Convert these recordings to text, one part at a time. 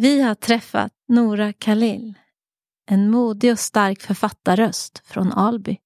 Vi har träffat Nora Khalil. En modig och stark författarröst från Alby.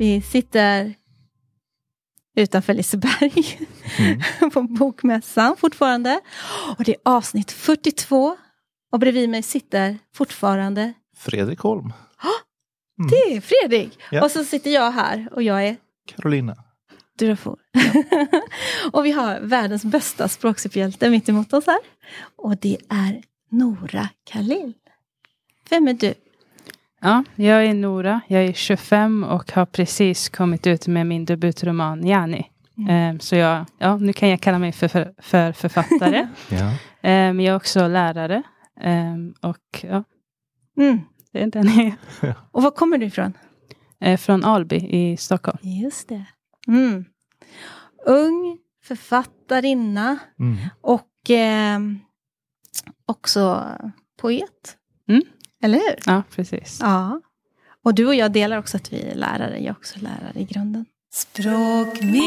Vi sitter utanför Liseberg på Bokmässan fortfarande. Och det är avsnitt 42. Och bredvid mig sitter fortfarande, Fredrik Holm. det är Fredrik. Ja. Och så sitter jag här och jag är Carolina. Durafor. och vi har världens bästa språksuperhjälte mitt emot oss här. Och det är Nora Khalil. Vem är du? Ja, jag är Nora, jag är 25 och har precis kommit ut med min debutroman Yani. Eh, Så jag, ja, nu kan jag kalla mig för, för, för författare. Ja. Men jag är också lärare. Eh, Och ja, Mm. det är den jag är. Och var kommer du ifrån? Eh, Från Alby i Stockholm. Just det. Mm. Ung författarinna Mm. och eh, också poet. Eller hur? Ja, precis. Ja. Och du och jag delar också att vi är lärare. Jag är också lärare i grunden. Språkminnet.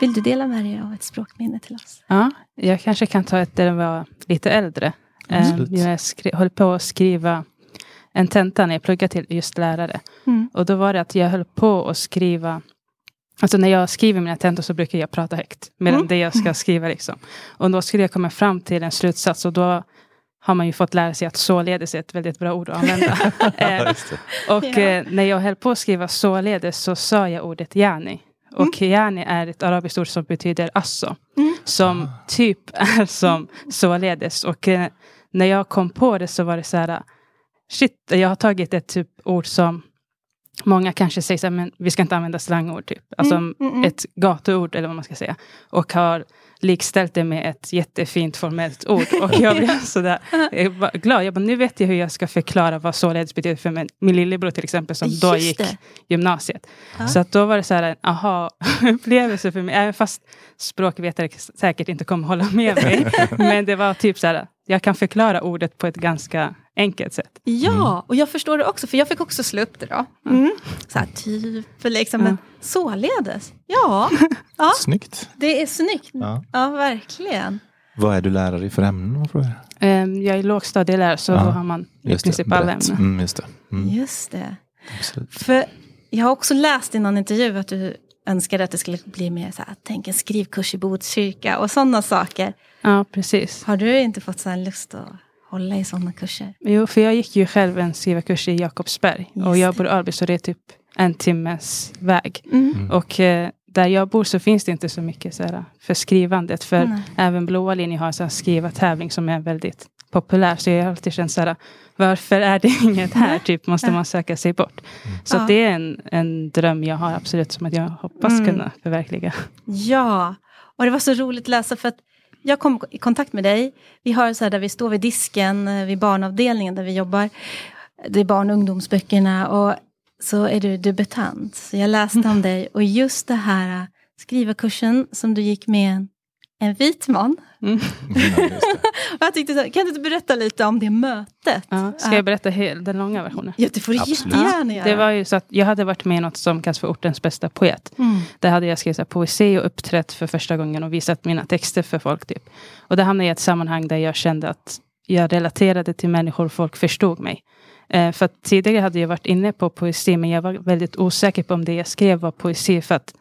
Vill du dela med dig av ett språkminne till oss? Ja, jag kanske kan ta ett där jag var lite äldre. Eh, Absolut. Jag skri- höll på att skriva en tenta när jag pluggade till just lärare. Mm. Och då var det att jag höll på att skriva Alltså när jag skriver mina tentor så brukar jag prata högt. Medan Mm. det jag ska skriva liksom. Och då skulle jag komma fram till en slutsats och då har man ju fått lära sig att således är ett väldigt bra ord att använda. eh, och Ja. eh, när jag höll på att skriva således så sa jag ordet yani. Och yani är ett arabiskt ord som betyder alltså. Mm. Som typ är som således. Och eh, när jag kom på det så var det så här. Shit, jag har tagit ett typ ord som Många kanske säger så här, men vi ska inte använda slangord typ. Alltså Mm, mm, mm. ett gatuord eller vad man ska säga. Och har likställt det med ett jättefint formellt ord. Och jag blev sådär jag var glad. Jag bara, nu vet jag hur jag ska förklara vad således betyder för min, min lillebror till exempel som då Just gick det. gymnasiet. Ja. Så att då var det så här en aha-upplevelse för mig. Även fast språkvetare säkert inte kommer hålla med mig. men det var typ så här, jag kan förklara ordet på ett ganska enkelt sätt. Ja, och jag förstår det också, för jag fick också slå upp det då. Mm. Så här typ, liksom, men således. Ja, ja, Snyggt. det är snyggt. Ja. Ja, verkligen. Vad är du lärare i för ämnen? om jag är lågstadielärare så Ja, då har man i Just det, princip alla ämnen. Mm, just det. Mm, Just det. absolut. För jag har också läst i någon intervju att du önskade att det skulle bli mer så här, tänk en skrivkurs i Botkyrka och sådana saker. Ja, precis. Har du inte fått så lust att hålla i sådana kurser? Jo, för jag gick ju själv en skrivarkurs i Jakobsberg. Just och jag bor i Alby så det är typ en timmes väg. Mm. Och eh, där jag bor så finns det inte så mycket så här, för skrivandet. För Nej. även Blåa linjen har en skrivartävling som är väldigt populär. Så jag har alltid känt så här, varför är det inget här? Typ måste man söka sig bort. Så Ja. det är en, en dröm jag har absolut som att jag hoppas Mm. kunna förverkliga. Ja, och det var så roligt att läsa för att jag kom i kontakt med dig. Vi har så här där vi står vid disken eh, vid barnavdelningen där vi jobbar. Det är barn och ungdomsböckerna och så är du debutant. Så jag läste om dig och just det här eh, skrivarkursen som du gick med en, en vit man. Mm. Ja, jag tyckte så, här, kan du inte berätta lite om det mötet? Ja, ska jag berätta hel, den långa versionen? Ja, det får du Absolut. jättegärna göra. Det var ju så att jag hade varit med i något som kallas för ortens bästa poet. Mm. Där hade jag skrivit så här poesi och uppträtt för första gången och visat mina texter för folk. Typ. Och det hamnade i ett sammanhang där jag kände att jag relaterade till människor och folk förstod mig. Eh, för att tidigare hade jag varit inne på poesi men jag var väldigt osäker på om det jag skrev var poesi. För att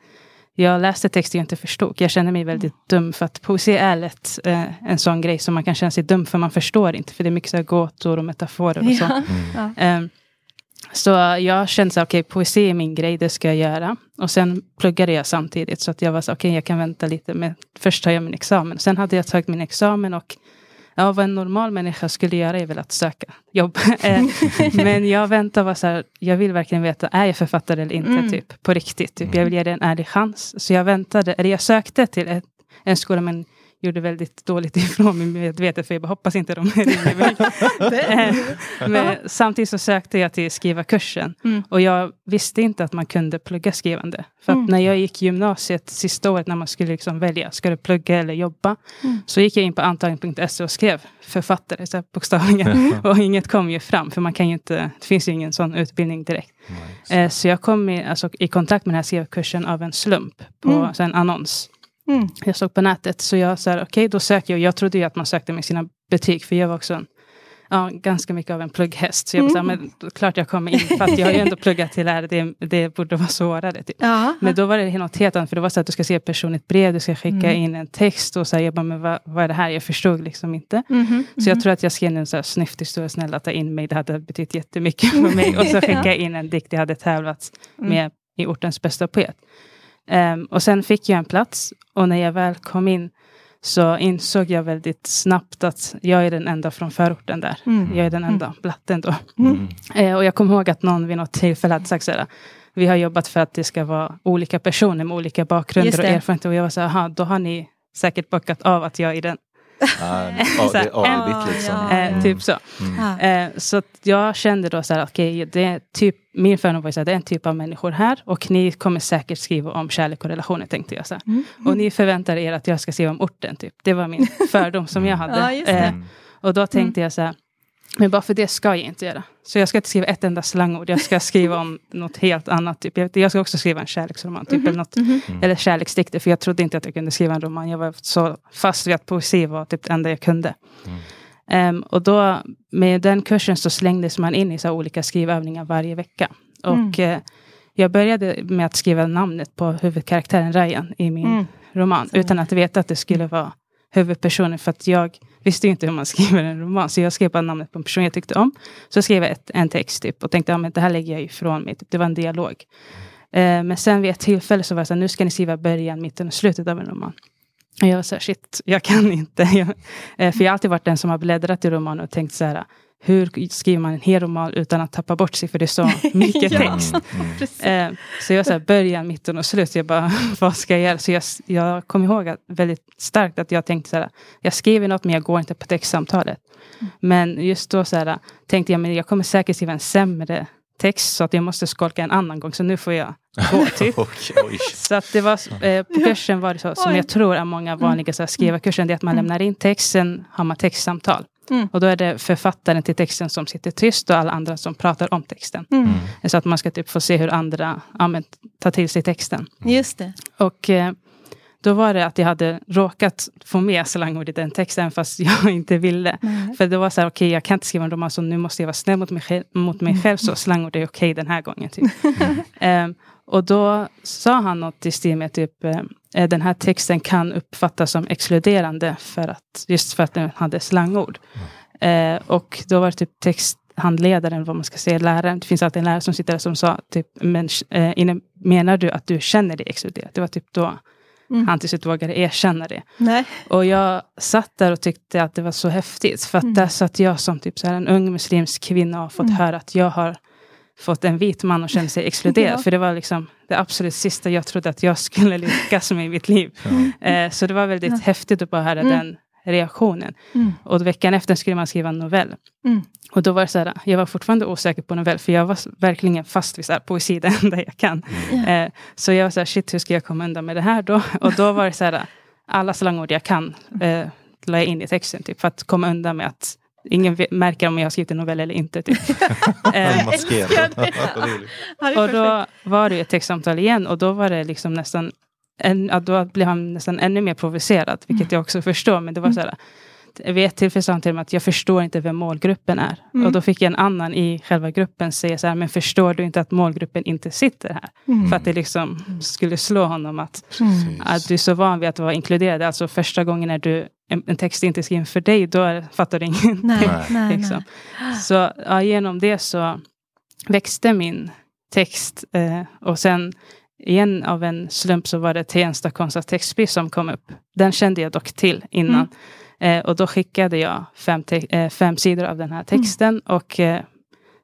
jag läste texter jag inte förstod. Jag kände mig väldigt dum för att poesi är lätt eh, en sån grej som man kan känna sig dum för man förstår inte. För det är mycket så här gåtor och metaforer och så. Ja. Mm. Um, så jag kände så okej, poesi är min grej, det ska jag göra. Och sen pluggade jag samtidigt, så att jag var så okej, jag kan vänta lite. Men först tar jag min examen. Sen hade jag tagit min examen och ja, vad en normal människa skulle göra är väl att söka jobb. Eh, Men jag väntar var så här, jag vill verkligen veta, är jag författare eller inte? Mm. Typ, på riktigt. Typ. Jag vill ge det en ärlig chans. Så jag väntade, eller jag sökte till ett, en skola men gjorde väldigt dåligt ifrån mig medvetet, för jag bara hoppas inte de ringer mig. Eh, Men samtidigt så sökte jag till skrivarkursen. Mm. Och jag visste inte att man kunde plugga skrivande. För att Mm. när jag gick gymnasiet sista året när man skulle liksom välja, ska du plugga eller jobba? Mm. Så gick jag in på antagning.se och skrev författare, så här bokstavligen. Och inget kom ju fram, för man kan ju inte, det finns ju ingen sån utbildning direkt. Eh, så jag kom i, alltså, i kontakt med den här skrivarkursen av en slump på Mm. så en annons. Mm. Jag såg på nätet, så jag sa okej, då söker jag. Jag trodde ju att man sökte med sina betyg, för jag var också en, ja, ganska mycket av en plugghäst. Så jag bara, Mm. men klart jag kommer in, för att jag har ju ändå pluggat till här, det, det borde vara svårare. Typ. Ja. Men då var det något helt annat, för det var så att du ska se ett personligt brev, du ska skicka Mm. in en text och så här, jag bara, men vad, vad är det här? Jag förstod liksom inte. Mhm, Så jag mhm. tror att jag skrev en så här snyfthistoria, snälla ta in mig, det hade betytt jättemycket för mig. Och så skickade jag in en dikt jag hade tävlat Mm. med i ortens bästa poet. Ehm, och sen fick jag en plats och när jag väl kom in så insåg jag väldigt snabbt att jag är den enda från förorten där. Mm. Jag är den enda blatten då. Mm. Eh, och jag kommer ihåg att någon vid något tillfälle hade sagt så här, vi har jobbat för att det ska vara olika personer med olika bakgrunder och erfarenheter. Och jag var så här, "Aha, då har ni säkert bockat av att jag är den. Är avigt liksom. Ja, ja. Eh, typ så. Mm. Ja. Eh, så att jag kände då så här, okej, det är typ, min fördom var ju så här, det är en typ av människor här och ni kommer säkert skriva om kärlek och relationer, tänkte jag. Så här. Mm. Och ni förväntar er att jag ska skriva om orten, typ. Det var min fördom som jag hade. Ja, just det. Eh, Mm. och då tänkte jag så här, men bara för det ska jag inte göra. Så jag ska inte skriva ett enda slangord, jag ska skriva om något helt annat. Typ. Jag, ska också skriva en kärleksroman, typ, eller, något, Mhm. eller kärleksdikter, för jag trodde inte att jag kunde skriva en roman. Jag var så fast vid att poesi var typ det enda jag kunde. Mm. Ehm, och då med den kursen så slängdes man in i så olika skrivövningar varje vecka. Och eh, jag började med att skriva namnet på huvudkaraktären Ryan i min Mm. roman. Så. Utan att veta att det skulle vara huvudpersonen. För att jag visste ju inte hur man skriver en roman. Så jag skrev bara namnet på en person jag tyckte om. Så skrev jag ett, en text typ, och tänkte att det här lägger jag ifrån mig. Typ. Det var en dialog. Eh, men sen vid ett tillfälle så var det så här, nu ska ni skriva början, mitten och slutet av en roman. Och jag var så här, shit, jag kan inte. Jag, eh, för jag har alltid varit den som har bläddrat i romaner och tänkt så här, hur skriver man en hel roman utan att tappa bort sig, för det är så mycket Ja. text. Mm. Precis. Eh, så jag här, början, mitten och slut. Jag bara, vad ska jag göra? Så jag, jag kom ihåg att, väldigt starkt att jag tänkte så här, jag skriver något men jag går inte på textsamtalet. Men just då så här, tänkte jag, men jag kommer säkert skriva en sämre text så att jag måste skolka en annan gång. Så nu får jag gå typ. Så att det var, eh, på kursen var det så, som Oj. jag tror är många vanliga så här, skrivarkursen, det är att man Mm. lämnar in texten, har man textsamtal. Mm. Och då är det författaren till texten som sitter tyst och alla andra som pratar om texten. Mm. Så att man ska typ få se hur andra ja, men, tar till sig texten. Just det. Och eh, då var det att jag hade råkat få med slangord i den texten fast jag inte ville. Nej. För det var så här, okej jag kan inte skriva en roman så nu måste jag vara snäll mot mig själv, mot mig själv så slangord är okej den här gången. Typ. Ehm, och då sa han något i stil med typ eh, den här texten kan uppfattas som exkluderande för att, just för att den hade slangord. Eh, och då var det typ texthandledaren, vad man ska säga, läraren. Det finns alltid en lärare som sitter där som sa, typ, men, eh, menar du att du känner dig exkluderad? Det var typ då Mm. han till slut vågade erkänna det. Nej. Och jag satt där och tyckte att det var så häftigt. För att Mm. där satt jag som typ så här en ung muslimsk kvinna och fått Mm. höra att jag har fått en vit man och känner sig exkluderad. Ja. För det var liksom det absolut sista jag trodde att jag skulle lyckas med i mitt liv. Eh, så det var väldigt Ja. häftigt att bara höra Mm. den reaktionen. Mm. Och veckan efter skulle man skriva en novell. Mm. Och då var det så här, jag var fortfarande osäker på novell, för jag var verkligen fast vid så här, poesi, det enda jag kan. Ja. Eh, så jag var så här, shit, hur ska jag komma undan med det här då? Och då var det så här, alla slangord jag kan eh, la jag in i texten, typ, för att komma undan med att ingen märker om jag har skrivit en novell eller inte. Typ. eh, och då var det ju ett textsamtal igen och då var det liksom nästan en, ja, då blev han nästan ännu mer provocerad, vilket jag också förstår. Men det var så här, vid ett tillfälle sa han till mig att jag förstår inte vem målgruppen är. Mm. Och då fick jag en annan i själva gruppen säga så här, men förstår du inte att målgruppen inte sitter här? Mm. För att det liksom skulle slå honom att, Mm. att du är så van vid att vara inkluderad. Alltså första gången när du, en, en text inte är skriven för dig, då är, fattar du ingenting. Nej, liksom. nej. Så ja, genom det så växte min text. Eh, och sen igen av en slump så var det Tensta konst och textpris som kom upp. Den kände jag dock till innan. Eh, och då skickade jag fem, eh, fem sidor av den här texten. Och eh,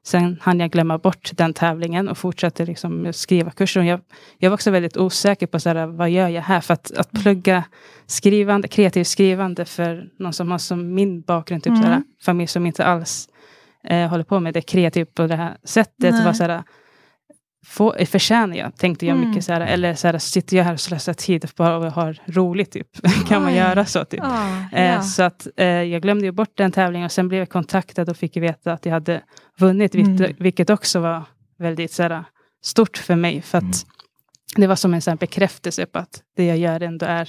sen hann jag glömma bort den tävlingen och fortsatte liksom skriva kursen. Jag, jag var också väldigt osäker på så här, vad gör jag här? För att, att plugga skrivande, kreativt skrivande för någon som har som min bakgrund, typ Mm. så här, familj som inte alls eh, håller på med det kreativt på det här sättet. Nej. var så här, få, eh, förtjänar jag, tänkte jag Mm. mycket så här, eller så här, sitter jag här och slösar tid bara och har roligt typ. kan man Oj. göra så typ? Ja, Eh. Så att eh, jag glömde ju bort den tävlingen och sen blev jag kontaktad och fick veta att jag hade vunnit, vilket, Mm. vilket också var väldigt så här, stort för mig. För att Mm. det var som en här bekräftelse på att det jag gör ändå är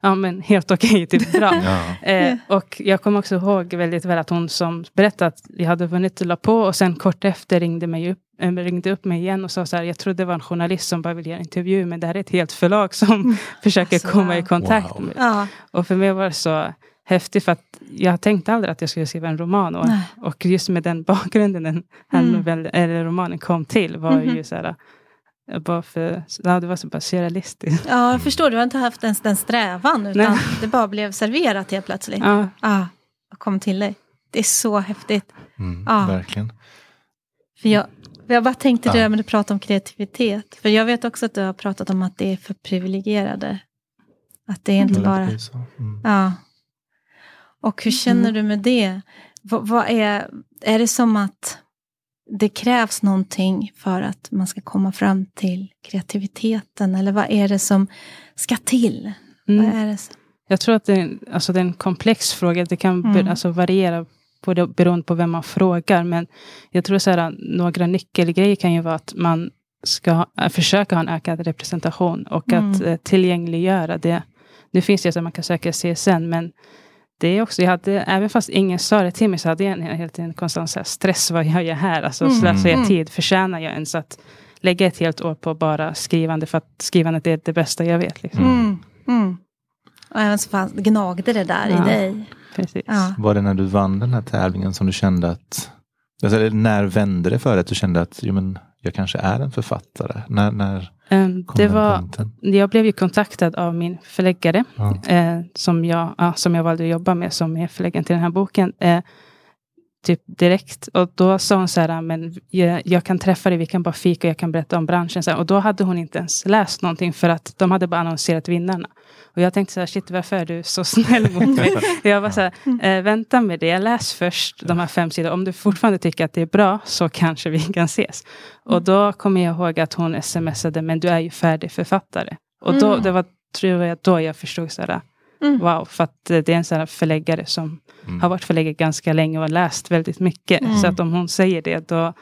ja, men helt okej, typ bra. Ja. Eh, och jag kommer också ihåg väldigt väl att hon som berättade att jag hade vunnit la på och sen kort efter ringde, mig upp, äh, ringde upp mig igen och sa så här, jag trodde det var en journalist som bara ville göra intervju, men det här är ett helt förlag som försöker Alltså, komma i kontakt Wow. med ja. och för mig var det så häftigt för att jag tänkte aldrig att jag skulle skriva en roman. Och, och just med den bakgrunden den här Mm. novell, eller romanen kom till var Mhm. ju så här, bara för, ja, det var så bara surrealistiskt. ja, jag förstår. Du har inte haft ens den strävan, utan Nej. det bara blev serverat helt plötsligt. Ja, och kom till dig. Det är så häftigt. Mm, Ja. Verkligen. För jag, jag bara tänkte det Ja. där med att prata om kreativitet. För jag vet också att du har pratat om att det är för privilegierade. Att det är inte Eller bara... Mm. Ja. Och hur känner Mm. du med det? Vad, vad är, är det som att det krävs någonting för att man ska komma fram till kreativiteten? Eller vad är det som ska till? mm. Vad är det som, Jag tror att det är, alltså, det är en komplex fråga. Det kan Mm. alltså, variera på det, beroende på vem man frågar. Men jag tror så här, några nyckelgrejer kan ju vara att man ska äh, försöka ha en ökad representation och att Mm. eh, tillgängliggöra det. Nu finns det så att man kan söka CSN, men det är också, jag hade, även fast ingen sa det till mig, så hade jag en, helt en konstant så här, stress. Vad gör jag här? Alltså, Mm. slösar jag Mm. tid? Förtjänar jag ens att lägga ett helt år på bara skrivande? För att skrivandet är det bästa jag vet. Liksom. Mm. mm. Och även så fanns, gnagde det där Ja. i dig. Precis. Ja. Var det när du vann den här tävlingen som du kände att, alltså, när vände det för dig att du kände att jo, men, jag kanske är en författare? När, när det den var, jag blev ju kontaktad av min förläggare. Ja. eh, som, jag, ja, som jag valde att jobba med som är förläggaren till den här boken. Eh, typ direkt. Och då sa hon så här, men jag, jag kan träffa dig, vi kan bara fika, jag kan berätta om branschen. Så här, och då hade hon inte ens läst någonting för att de hade bara annonserat vinnarna. Och jag tänkte så här, shit varför är du så snäll mot mig? jag var så här, eh, vänta med det, läs först de här fem sidorna. Om du fortfarande tycker att det är bra så kanske vi kan ses. Och då kommer jag ihåg att hon smsade, men du är ju färdig författare. Och då, Mm. det var tror jag då jag förstod så här, Mm. wow, för att eh, det är en sån här förläggare som Mm. har varit förläggare ganska länge och har läst väldigt mycket. Mm. Så att om hon säger det, då,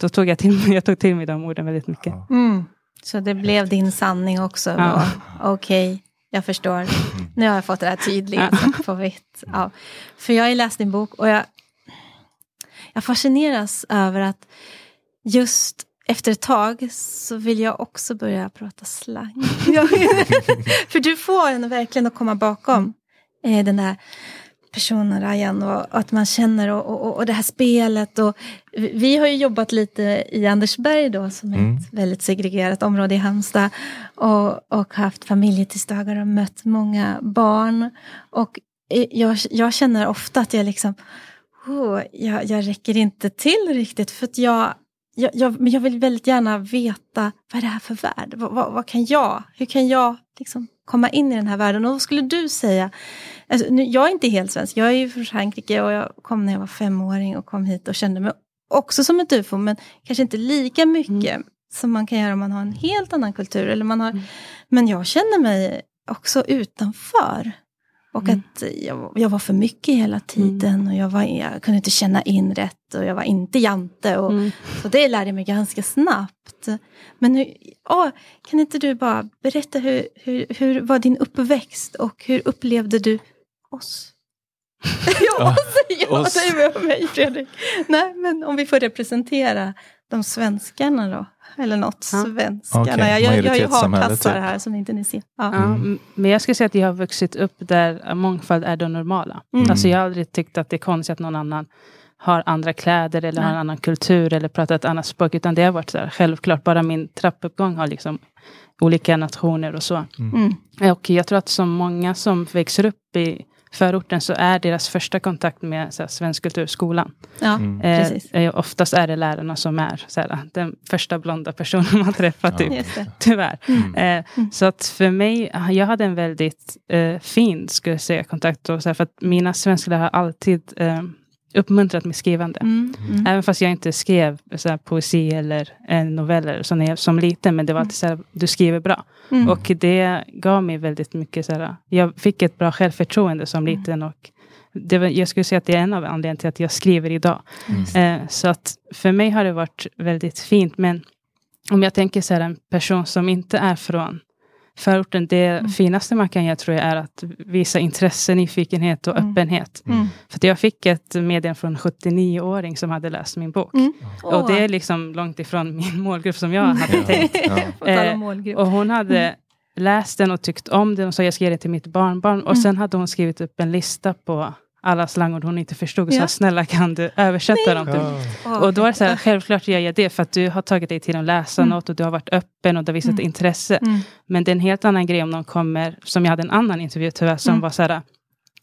då tog jag till mig, jag tog till mig de orden väldigt mycket. Mm. Så det blev din sanning också. Ja. Okej, jag förstår. Nu har jag fått det här tydligt Ja. på vitt. Ja. För jag har ju läst din bok och jag, jag fascineras över att just efter ett tag så vill jag också börja prata slang. För du får en verkligen att komma bakom eh, den där personen Ryan och, och att man känner och, och, och det här spelet. Och, vi- har ju jobbat lite i Andersberg då som är Mm. ett väldigt segregerat område i Halmstad och, och haft familjetisdagar och mött många barn. Och eh, jag, jag känner ofta att jag liksom, oh, jag, jag räcker inte till riktigt för att jag jag, jag, men jag vill väldigt gärna veta vad är det här för värld? Vad, vad, vad kan jag? Hur kan jag liksom komma in i den här världen? Och vad skulle du säga? Alltså, nu, jag är inte helt svensk. Jag är ju från Frankrike och jag kom när jag var femåring och kom hit och kände mig också som ett ufo, men kanske inte lika mycket som man kan göra om man har en helt annan kultur. Eller man har, Mm. Men jag känner mig också utanför. Och Mm. att jag, jag var för mycket hela tiden och jag, var, jag kunde inte känna in rätt och jag var inte jante. Och, Mm. så det lärde jag mig ganska snabbt. Men hur, åh, kan inte du bara berätta hur, hur, hur var din uppväxt och hur upplevde du oss? ja, oss, ja, oss. det är med mig Fredrik. Nej, men om vi får representera de svenskarna då. Eller något, Ja. svenskarna. Okej, jag, jag, jag har hartassar typ. här som inte ni ser. Ja. Mm. men jag skulle säga att jag har vuxit upp där mångfald är det normala. Mm. Alltså jag har aldrig tyckt att det är konstigt att någon annan har andra kläder eller har Nej. en annan kultur eller pratar ett annat språk. Utan det har varit så här, självklart. Bara min trappuppgång har liksom olika nationer och så. Mm. Och jag tror att så många som växer upp i förorten så är deras första kontakt med så här, svensk kulturskolan. Ja, Mm. precis. Eh, eh, oftast är det lärarna som är så här, den första blonda personen man träffar. Ja. Typ. Det. Tyvärr. Mm. Eh, Så att för mig, jag hade en väldigt eh, fin skulle jag säga, kontakt. Och så här, för att mina svensklärare har alltid eh, uppmuntrat mitt skrivande. Mm. Mm. Även fast jag inte skrev så här, poesi eller eh, noveller så när jag, som liten. Men det var alltid så här, du skriver bra. Mm. Och det gav mig väldigt mycket, så här, jag fick ett bra självförtroende som Mm. liten. Och det var, jag skulle säga att det är en av anledningarna till att jag skriver idag. Mm. Eh, så att för mig har det varit väldigt fint. Men om jag tänker så här, en person som inte är från förorten. Det Mm. finaste man kan göra tror jag är att visa intresse, nyfikenhet och Mm. öppenhet. Mm. För att jag fick ett meddelande från en 79-åring som hade läst min bok. Mm. Och det är liksom långt ifrån min målgrupp som jag hade Ja. tänkt. Ja. eh. Och hon hade läst den och tyckt om den och sa jag ska ge det till mitt barnbarn. Och Mm. sen hade hon skrivit upp en lista på alla slangord hon inte förstod. Ja. sa snälla kan du översätta dem till mig? Och då är det så här, självklart gör jag det för att du har tagit dig tid att läsa Mm. något och du har varit öppen och du har visat Mm. intresse. Mm. Men det är en helt annan grej om någon kommer, som jag hade en annan intervju tyvärr, som Mm. var så här,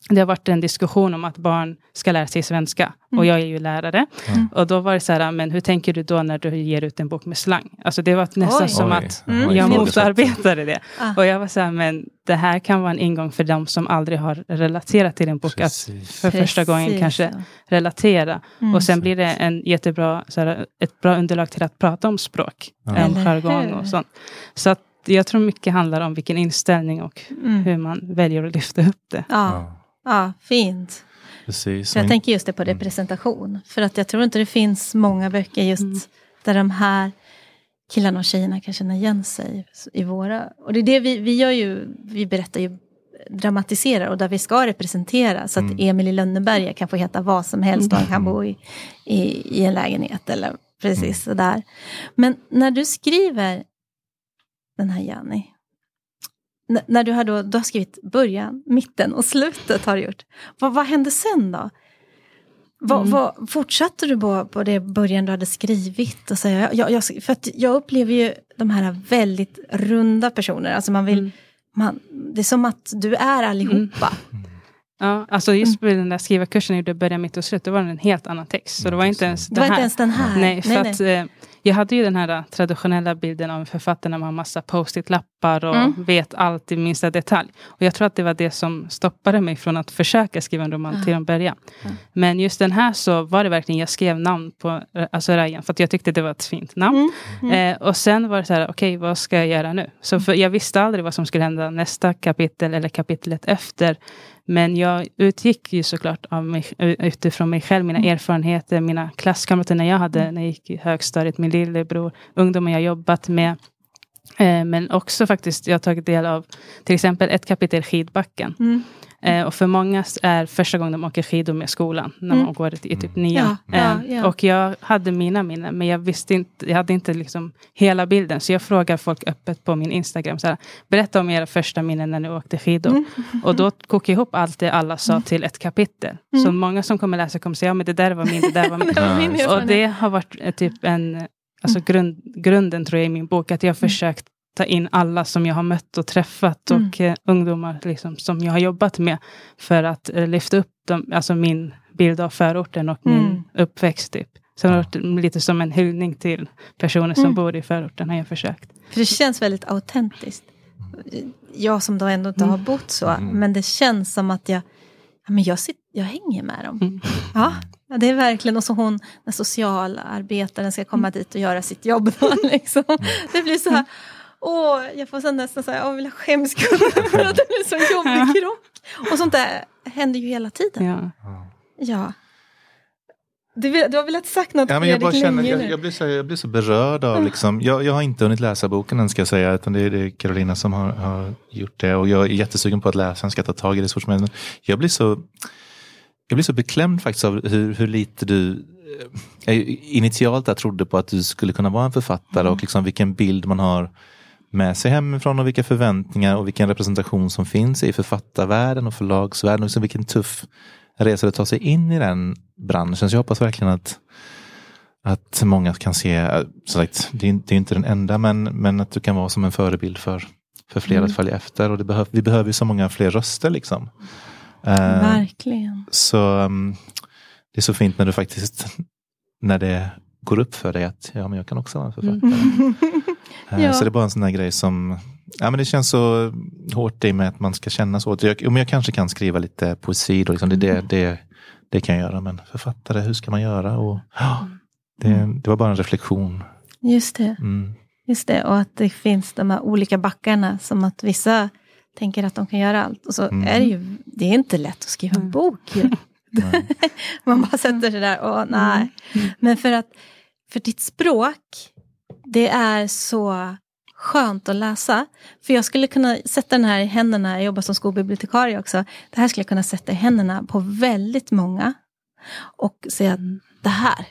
det har varit en diskussion om att barn ska lära sig svenska. Mm. Och jag är ju lärare. Mm. Och då var det så här, men hur tänker du då när du ger ut en bok med slang? Alltså det var nästan Oj. som Oj. att Mm. Jag motarbetade det. Ah. Och jag var så här, men det här kan vara en ingång för dem som aldrig har relaterat till en bok. Att Precis. för första gången Precis, kanske relatera. Mm. Och sen blir det en jättebra, så här, ett bra underlag till att prata om språk. Ja. Om jargong och sånt. Så att jag tror mycket handlar om vilken inställning och Mm. hur man väljer att lyfta upp det. Ja, Ja, fint. precis. Jag tänker just det på Mm. representation. För att jag tror inte det finns många böcker just Mm. där de här killarna och tjejerna kan känna igen sig i våra. Och det är det vi, vi gör ju, vi berättar ju, dramatiserar och där vi ska representera. Så att Mm. Emil i Lönneberga kan få heta vad som helst och han kan bo i, i, i en lägenhet eller precis sådär. Men när du skriver den här Jenny, n- när du har, då, du har skrivit början, mitten och slutet har du gjort. Vad, vad hände sen då? Vad, Mm. vad, fortsatte du på, på det början du hade skrivit? Och så, jag, jag, för jag upplever ju de här väldigt runda personer. Alltså man vill, Mm. man, det är som att du är allihopa. Ja, alltså just på den där skrivarkursen jag gjorde början, mitt och slut, då var det en helt annan text. Så det var inte ens var det inte här. ens den här. Nej, för att eh, jag hade ju den här eh, traditionella bilden av en författare när man har massa post-it-lappar och Mm. vet allt i minsta detalj. Och jag tror att det var det som stoppade mig från att försöka skriva en roman Ja. till en början. Ja. Men just den här så var det verkligen, jag skrev namn på eh, alltså Ryan, för att jag tyckte det var ett fint namn. Mm. Eh, och sen var det så här, okej vad ska jag göra nu? Så för, jag visste aldrig vad som skulle hända nästa kapitel eller kapitlet efter. Men jag utgick ju såklart av mig, utifrån mig själv, mina Mm. erfarenheter, mina klasskamrater när jag hade, när jag gick i högstadiet, min lillebror, ungdomar jag jobbat med. Eh, men också faktiskt, jag har tagit del av till exempel ett kapitel skidbacken. Mm. Eh, och för många är första gången de åker skidor med skolan, när man Mm. går i typ nian. Ja, ja, Eh, ja. Och jag hade mina minnen, men jag visste inte, jag hade inte liksom hela bilden. Så jag frågar folk öppet på min Instagram, så här, berätta om era första minnen när ni åkte skidor. Mm. Och då kokar jag ihop allt det alla sa till ett kapitel. Så Mm. många som kommer läsa kommer säga, ja men det där var min, det där var min. Det var min Ja. Och det har varit eh, typ en, alltså grund, grunden tror jag i min bok, att jag har Mm. försökt ta in alla som jag har mött och träffat Mm. och eh, ungdomar liksom, som jag har jobbat med för att eh, lyfta upp dem, alltså min bild av förorten och Mm. min uppväxt. Typ. Så det har varit lite som en hyllning till personer som Mm. bor i förorten har jag försökt. För det känns väldigt autentiskt. Jag som då ändå inte har Mm. bott så, Mm. men det känns som att jag, ja, men jag, sitter, jag hänger med dem. Mm. Ja, ja, det är verkligen, och så hon, den socialarbetaren ska komma dit och göra sitt jobb. Då, liksom. Det blir så här, åh, jag får så nästan så här, jag vill ha skämskudde för att det blir så jobbig krock. Och sånt där händer ju hela tiden. Ja. Ja. Du, vill, du har velat sagt något Ja, men jag, bara känner, jag, nu. jag, blir så, jag blir så berörd av, liksom, jag, jag har inte hunnit läsa boken än ska jag säga, utan det är, det är Carolina som har, har gjort det. Och jag är jättesugen på att läsa den, ska ta tag i det så fort som möjligt. Jag blir så, jag blir så beklämd faktiskt av hur, hur lite du eh, jag initialt där trodde på att du skulle kunna vara en författare och liksom vilken bild man har med sig hemifrån och vilka förväntningar och vilken representation som finns i författarvärlden och förlagsvärlden. Och liksom vilken tuff resa det tar sig in i den branschen. Så jag hoppas verkligen att att många kan se, eh, sagt, det är, inte den enda, men, men att du kan vara som en förebild för, för fler Mm. att följa efter. Och behöv, vi behöver ju så många fler röster liksom. Eh, Verkligen. så um, det är så fint när du faktiskt, när det går upp för dig att ja, men jag kan också vara en författare. Eh, Ja. Så det är bara en sån där grej som, ja men det känns så hårt i mig att man ska känna så. Jag, om jag kanske kan skriva lite poesi då, liksom, det, det, det, det kan jag göra. Men författare, hur ska man göra? Och, det, det var bara en reflektion. Just det. Mm. Just det, och att det finns de här olika backarna som att vissa tänker att de kan göra allt. Och så Mm. är det ju, det är inte lätt att skriva en bok. ju. Nej. Man bara sätter sig där och nej. Men för att för ditt språk, det är så skönt att läsa. För jag skulle kunna sätta den här i händerna, jag jobbar som skolbibliotekarie också. Det här skulle jag kunna sätta i händerna på väldigt många. Och säga att det här,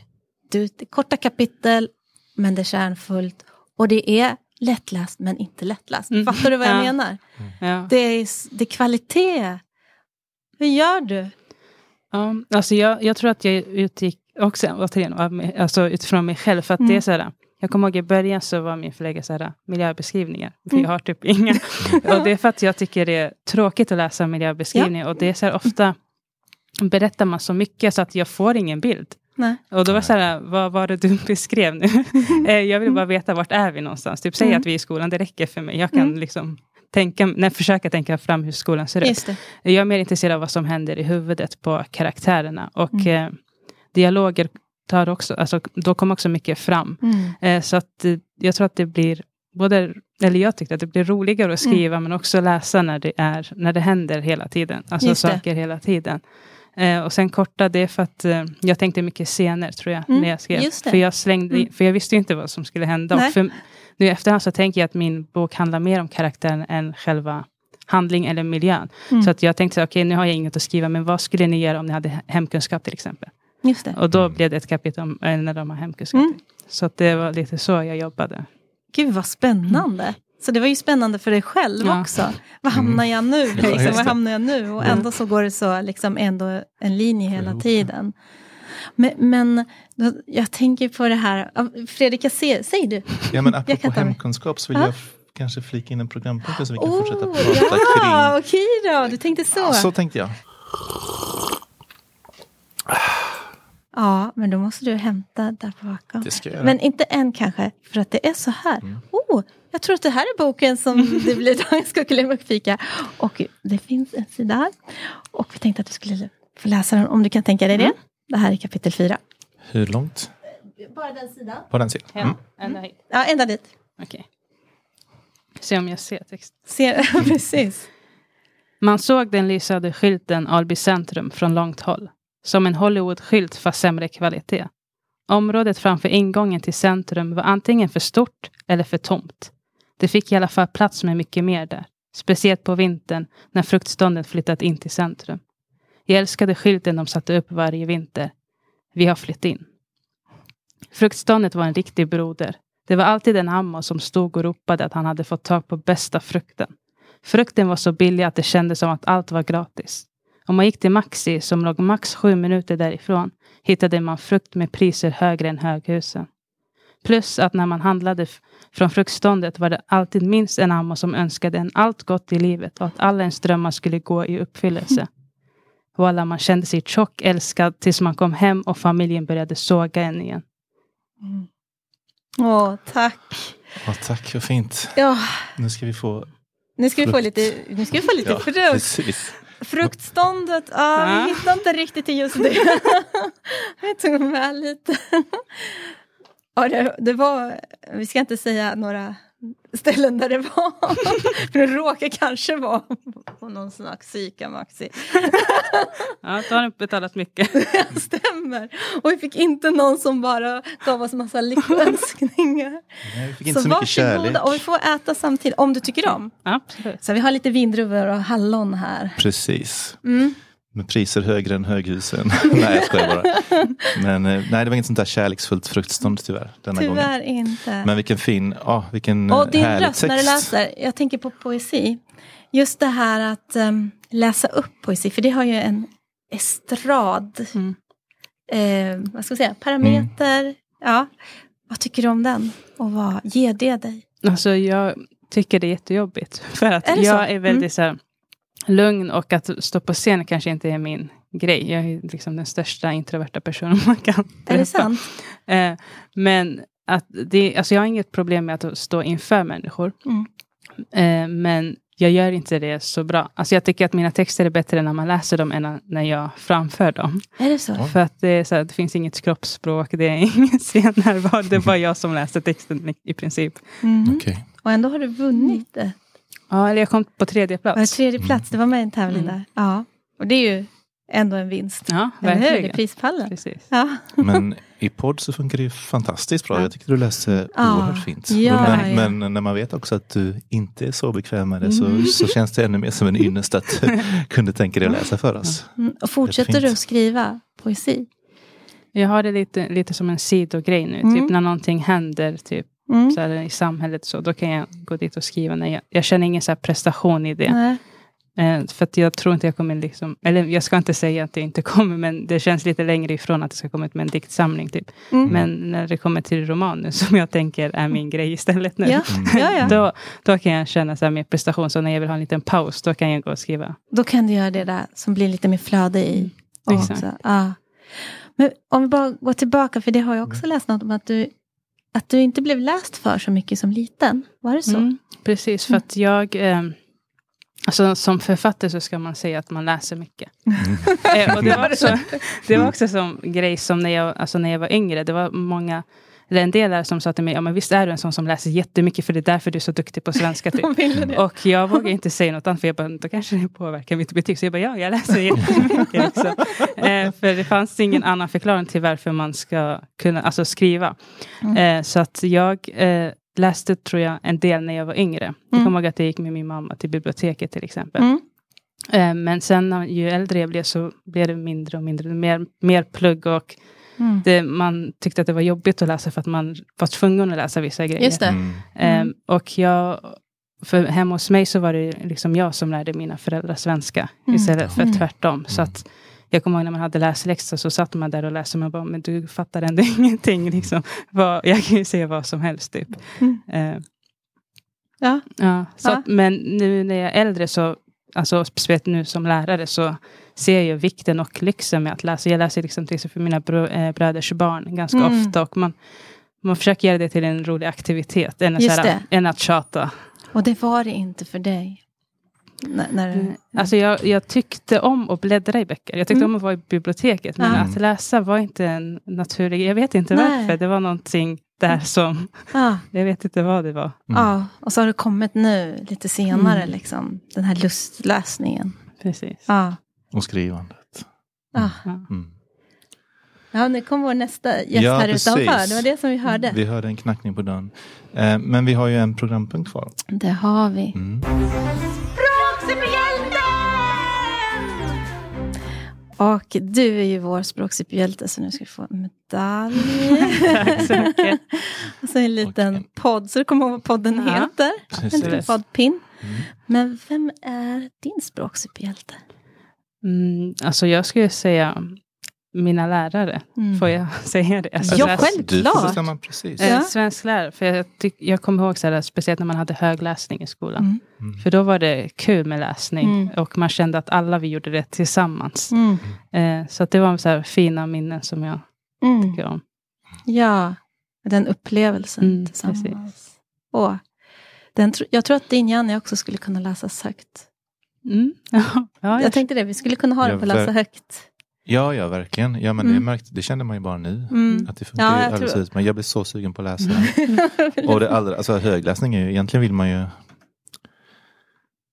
du, det är korta kapitel, men det är kärnfullt. Och det är lättläst, men inte lättläst. Mm. Fattar du vad jag Ja. menar? Ja. Det är, det är kvalitet. Hur gör du? Ja, alltså jag, jag tror att jag utgick också återigen, alltså utifrån mig själv. För att Mm. det är så här, jag kommer ihåg i början så var min förläggare så här, miljöbeskrivningar. För Mm. jag har typ inga. och det är för att jag tycker det är tråkigt att läsa miljöbeskrivningar. Och det är så här, ofta berättar man så mycket så att jag får ingen bild. Nej. Och då var det så här, vad var det du beskrev nu? Eh, jag vill bara veta vart är vi någonstans. Typ säg Mm. att vi är i skolan, det räcker för mig. Jag kan Mm. liksom tänka, nej, försöka tänka fram hur skolan ser ut. Jag är mer intresserad av vad som händer i huvudet på karaktärerna. Och Mm. eh, dialoger tar också, alltså, då kommer också mycket fram. Mm. Eh, så att eh, jag tror att det blir, både, eller jag tyckte att det blir roligare att skriva, men också läsa när det, är, när det händer hela tiden. Alltså Just det. saker hela tiden. Eh, och sen korta, det är för att eh, jag tänkte mycket scener, tror jag, Mm, när jag skrev. det. För jag slängde, Mm. för jag visste inte vad som skulle hända. Nej. Och för, nu i efterhand så tänker jag att min bok handlar mer om karaktären än själva handling eller miljön. Mm. Så att jag tänkte, okej nu har jag inget att skriva, men vad skulle ni göra om ni hade hemkunskap till exempel? Just det. Och då blev det ett kapitel om eh, när de har hemkunskap. Mm. Så att det var lite så jag jobbade. Gud vad spännande. Så det var ju spännande för dig själv Ja. också. Var hamnar jag nu? Ja, Liksom, var det. hamnar jag nu? Och ändå så går det så liksom ändå en linje hela tiden. Men, men jag tänker på det här. Ja, Fredrik, jag ser, säg du. Ja, men Jag apropå hemkunskap så vill Ja. jag kanske flika in en programpunkt så vi kan fortsätta Oh, prata ja, kring... okej då. Du tänkte så. Ja, så tänkte jag. Ja, men då måste du hämta där bakom. Det ska jag göra. Men inte än kanske, för att det är så här. Mm. Oh, jag tror att det här är boken som det blir dagens kuckelurmuckfika. Och det finns en sida här. Och vi tänkte att du skulle få läsa den om du kan tänka dig det. Mm. Det här är kapitel fyra. Hur långt? Bara den sidan. På den sidan? Mm. ända hit. Ja, ända dit. Okej. Se om jag ser text. Ser, precis. Man såg den lysande skylten Alby centrum från långt håll. Som en Hollywood-skylt fast sämre kvalitet. Området framför ingången till centrum var antingen för stort eller för tomt. Det fick i alla fall plats med mycket mer där. Speciellt på vintern när fruktståndet flyttat in till centrum. Jag älskade skylten de satte upp varje vinter. Vi har flytt in. Fruktståndet var en riktig broder. Det var alltid en ammo som stod och ropade att han hade fått tag på bästa frukten. Frukten var så billig att det kändes som att allt var gratis. Om man gick till Maxi, som låg max sju minuter därifrån, hittade man frukt med priser högre än höghusen. Plus att när man handlade från fruktståndet var det alltid minst en amma som önskade en allt gott i livet och att alla ens drömmar skulle gå i uppfyllelse. Voilà, man kände sig tjock älskad tills man kom hem och familjen började såga en igen. Åh, tack. Ja, tack, vad fint. Ja, Nu ska vi få... nu ska vi få lite, nu ska vi få lite Ja, frukt. precis. Fruktståndet, ja, Ja. vi hittar inte riktigt till just det. Jag tog med lite. Ja, det, det var, vi ska inte säga några ställen där det var. För det råkar kanske vara på någon slags Ica Maxi. Ja, då har ni betalat mycket. Stämmer. Och vi fick inte någon som bara gav oss massa lyckönskningar. Nej, vi fick inte så, mycket kärlek. och vi får äta samtidigt, om du tycker om. Absolut. Så vi har lite vindruvor och hallon här. Precis. Mm. Med priser högre än höghusen. nej, jag skojar bara. Men eh, nej, det var inget sånt där kärleksfullt fruktstånd tyvärr. Denna gången. Tyvärr inte. Men vilken fin, ja vilken Och din härlig röst text. när du läser, jag tänker på poesi. Just det här att em, läsa upp poesi, för det har ju en estrad, Mm. eh, vad ska jag säga, parameter. Ja. Vad tycker du om den? Och vad ger det dig? Alltså jag tycker det är jättejobbigt. För att Är jag så? är väldigt Mm. så här, lugn och att stå på scen kanske inte är min grej. Jag är liksom den största introverta personen man kan träffa. Är det sant? Eh, men att det, alltså jag har inget problem med att stå inför människor. Mm. Eh, men jag gör inte det så bra. Alltså jag tycker att mina texter är bättre när man läser dem än när jag framför dem. Är det så? För att det, är så här, det finns inget kroppsspråk, det är ingen scenärvaro. Det är bara jag som läser texten i, princip. Mm. Okej. Och ändå har du vunnit det. Ja, eller jag kom på tredje plats. tredje plats? Det var med i en tävling Mm. där. Ja. Och det är ju ändå en vinst. Ja, Eller hur? Verkligen. prispallen. Precis. Ja. Men i podd så funkar det ju fantastiskt bra. Ja. Jag tyckte du läste Ja. oerhört fint. Ja, men, ja. men när man vet också att du inte är så bekväm med det så, Mm. så känns det ännu mer som en ynnest att du kunde tänka dig att läsa för oss. Mm. Och fortsätter du att skriva poesi? Jag har det lite, lite som en sidogrej nu. Mm. Typ när någonting händer typ, Mm. så här, i samhället, så, då kan jag gå dit och skriva. När jag, jag känner ingen så här prestation i det. Nej. Eh, för att jag tror inte jag kommer, liksom, eller jag ska inte säga att det inte kommer, men det känns lite längre ifrån att det ska komma ut med en diktsamling. Typ. Mm. Men när det kommer till roman nu, som jag tänker är min grej istället nu. Ja, ja, ja. Då, då kan jag känna så här mer prestation. Så när jag vill ha en liten paus, då kan jag gå och skriva. Då kan du göra det där som blir lite mer flöde i. Exakt. Också. Ja. Men om vi bara går tillbaka, för det har jag också läst något om att du, att du inte blev läst för så mycket som liten. Var det så? Mm, precis, för att jag... Eh, alltså, som författare så ska man säga att man läser mycket. Eh, och det, var också, det var också som grej som när jag, alltså när jag var yngre. Det var många, eller en del där som sa till mig, ja men visst är du en sån som läser jättemycket för det är därför du är så duktig på svenska. Typ. Och jag vågar inte säga något annat för jag bara, då kanske det påverkar mitt betyg. Så jag bara, ja jag läser jättemycket. Liksom. Eh, för det fanns ingen annan förklaring till varför man ska kunna alltså, skriva. Mm. Eh, så att jag eh, läste tror jag en del när jag var yngre. Jag Mm. kommer ihåg att jag gick med min mamma till biblioteket till exempel. Mm. Eh, men sen när- ju äldre jag blev så blev det mindre och mindre. Mer, mer plugg och Mm. det, man tyckte att det var jobbigt att läsa för att man var tvungen att läsa vissa grejer. Just det. Mm. Mm. Eh, och jag, för hemma hos mig så var det liksom jag som lärde mina föräldrar svenska. Mm. Istället för Mm. tvärtom. Så att jag kommer ihåg när man hade läsläxa så satt man där och läste. Man bara, men du fattar ändå ingenting. Liksom. Jag kan ju säga vad som helst typ. Mm. Eh, Ja. ja, så Ja. Att, men nu när jag är äldre så, alltså speciellt nu som lärare så ser jag vikten och lyxen med att läsa. Jag läser liksom till exempel för mina bro, eh, bröders barn ganska Mm. ofta. Och man, man försöker göra det till en rolig aktivitet. Än, Just så här, än att tjata. Och det var det inte för dig. När, när, Mm. Alltså jag, jag tyckte om att bläddra i böcker. Jag tyckte Mm. om att vara i biblioteket. Men att läsa var inte en naturlig... Jag vet inte Nej. varför. Det var någonting där som... ja, Jag vet inte vad det var. ja, och så har det kommit nu lite senare, Mm. liksom, den här lustlösningen. Precis. Ja, Och skrivandet. ja. Ja. Mm. ja nu kommer vår nästa gäst Ja, här precis. utanför. Det var det som vi hörde. Vi hörde en knackning på dörren. Eh, men vi har ju en programpunkt kvar. Det har vi. Mm. Och du är ju vår språksuperhjälte så nu ska du få en medalj. Tack så mycket. och så en liten en- podd, så du kommer ihåg vad podden Ja. heter. En liten poddpin. Mm. Men vem är din språksuperhjälte? Mm, alltså jag skulle säga mina lärare. Mm. Får jag säga det? Alltså, Ja, så här, själv. Du får Klart. bestämma precis. Eh, Ja. Svensk lärare. För jag, tyck, jag kommer ihåg så här, speciellt när man hade högläsning i skolan. Mm. Mm. För då var det kul med läsning. Mm. Och man kände att alla vi gjorde det tillsammans. Mm. Eh, så att det var så här fina minnen som jag Mm. tycker om. Ja, den upplevelsen Mm, tillsammans. Åh, den, jag tror att din Janne också skulle kunna läsas högt. Mm. Ja, ja, Jag tänkte det, vi skulle kunna ha den på läsa högt. Ja, ja, verkligen. Ja, men det, Mm. märkte, det kände man ju bara nu. Mm. Att det funkar Ja, jag alldeles ut. Men jag blir så sugen på att läsa den. Och det allra, alltså högläsning är ju, egentligen vill man ju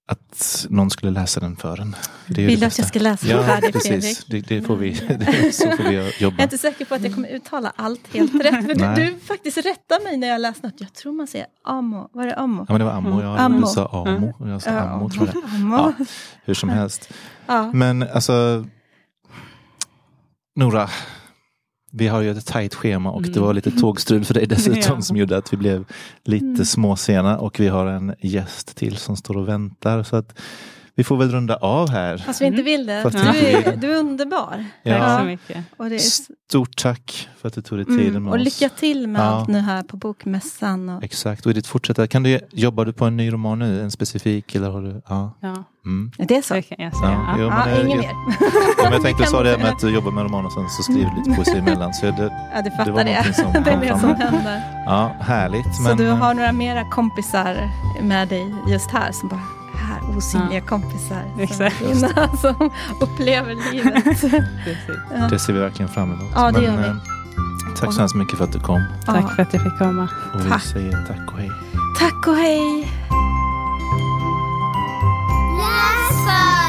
att någon skulle läsa den för en. Det Vill det du att jag ska läsa Ja, precis. Fredrik? Det, det får vi, det, så får vi Jag jobba. är inte säker på att jag kommer uttala allt helt rätt. Men du, du faktiskt rättar mig när jag läst något. Jag tror man säger amo. Var det amo? Ja, men det var ammo. Ja, Ammo. Du sa amo och jag sa ammo tror jag. Amo. Ja, hur som helst. Ja. Men alltså Nora, vi har ju ett tajt schema och det Mm. var lite tågstrul för dig dessutom Ja. som gjorde att vi blev lite Mm. småsena och vi har en gäst till som står och väntar. Så att vi får väl runda av här. Fast vi inte vill det. Fast Du vi inte är, du är underbar. Ja. Tack så mycket. Och, det är, Stort tack för att du tog dig tiden mm, med och oss. lycka till med Ja. allt nu här på Bokmässan. Och, Exakt, och i ditt fortsätta, kan du, jobbar du på en ny roman nu? En specifik? Eller har du, ja. Ja, Mm. det är så? det jag säga. Ja, Ja. jo, Ja, jag- mer. Ja, jag tänkte sa det med att du jobbar med roman och sen så skriver du lite poesi emellan. Så det, Ja, du Det var fattar det. som det är det som händer. ja, härligt. Så Men, du har några mera kompisar med dig just här som bara här osynliga ja. kompisar. Som, som upplever livet. ja. Det ser vi verkligen fram emot. Ja, det Men, gör vi. Eh, tack så hemskt mycket för att du kom. Tack ja. för att jag fick komma. Och vi säger tack och hej. Tack och hej. Läs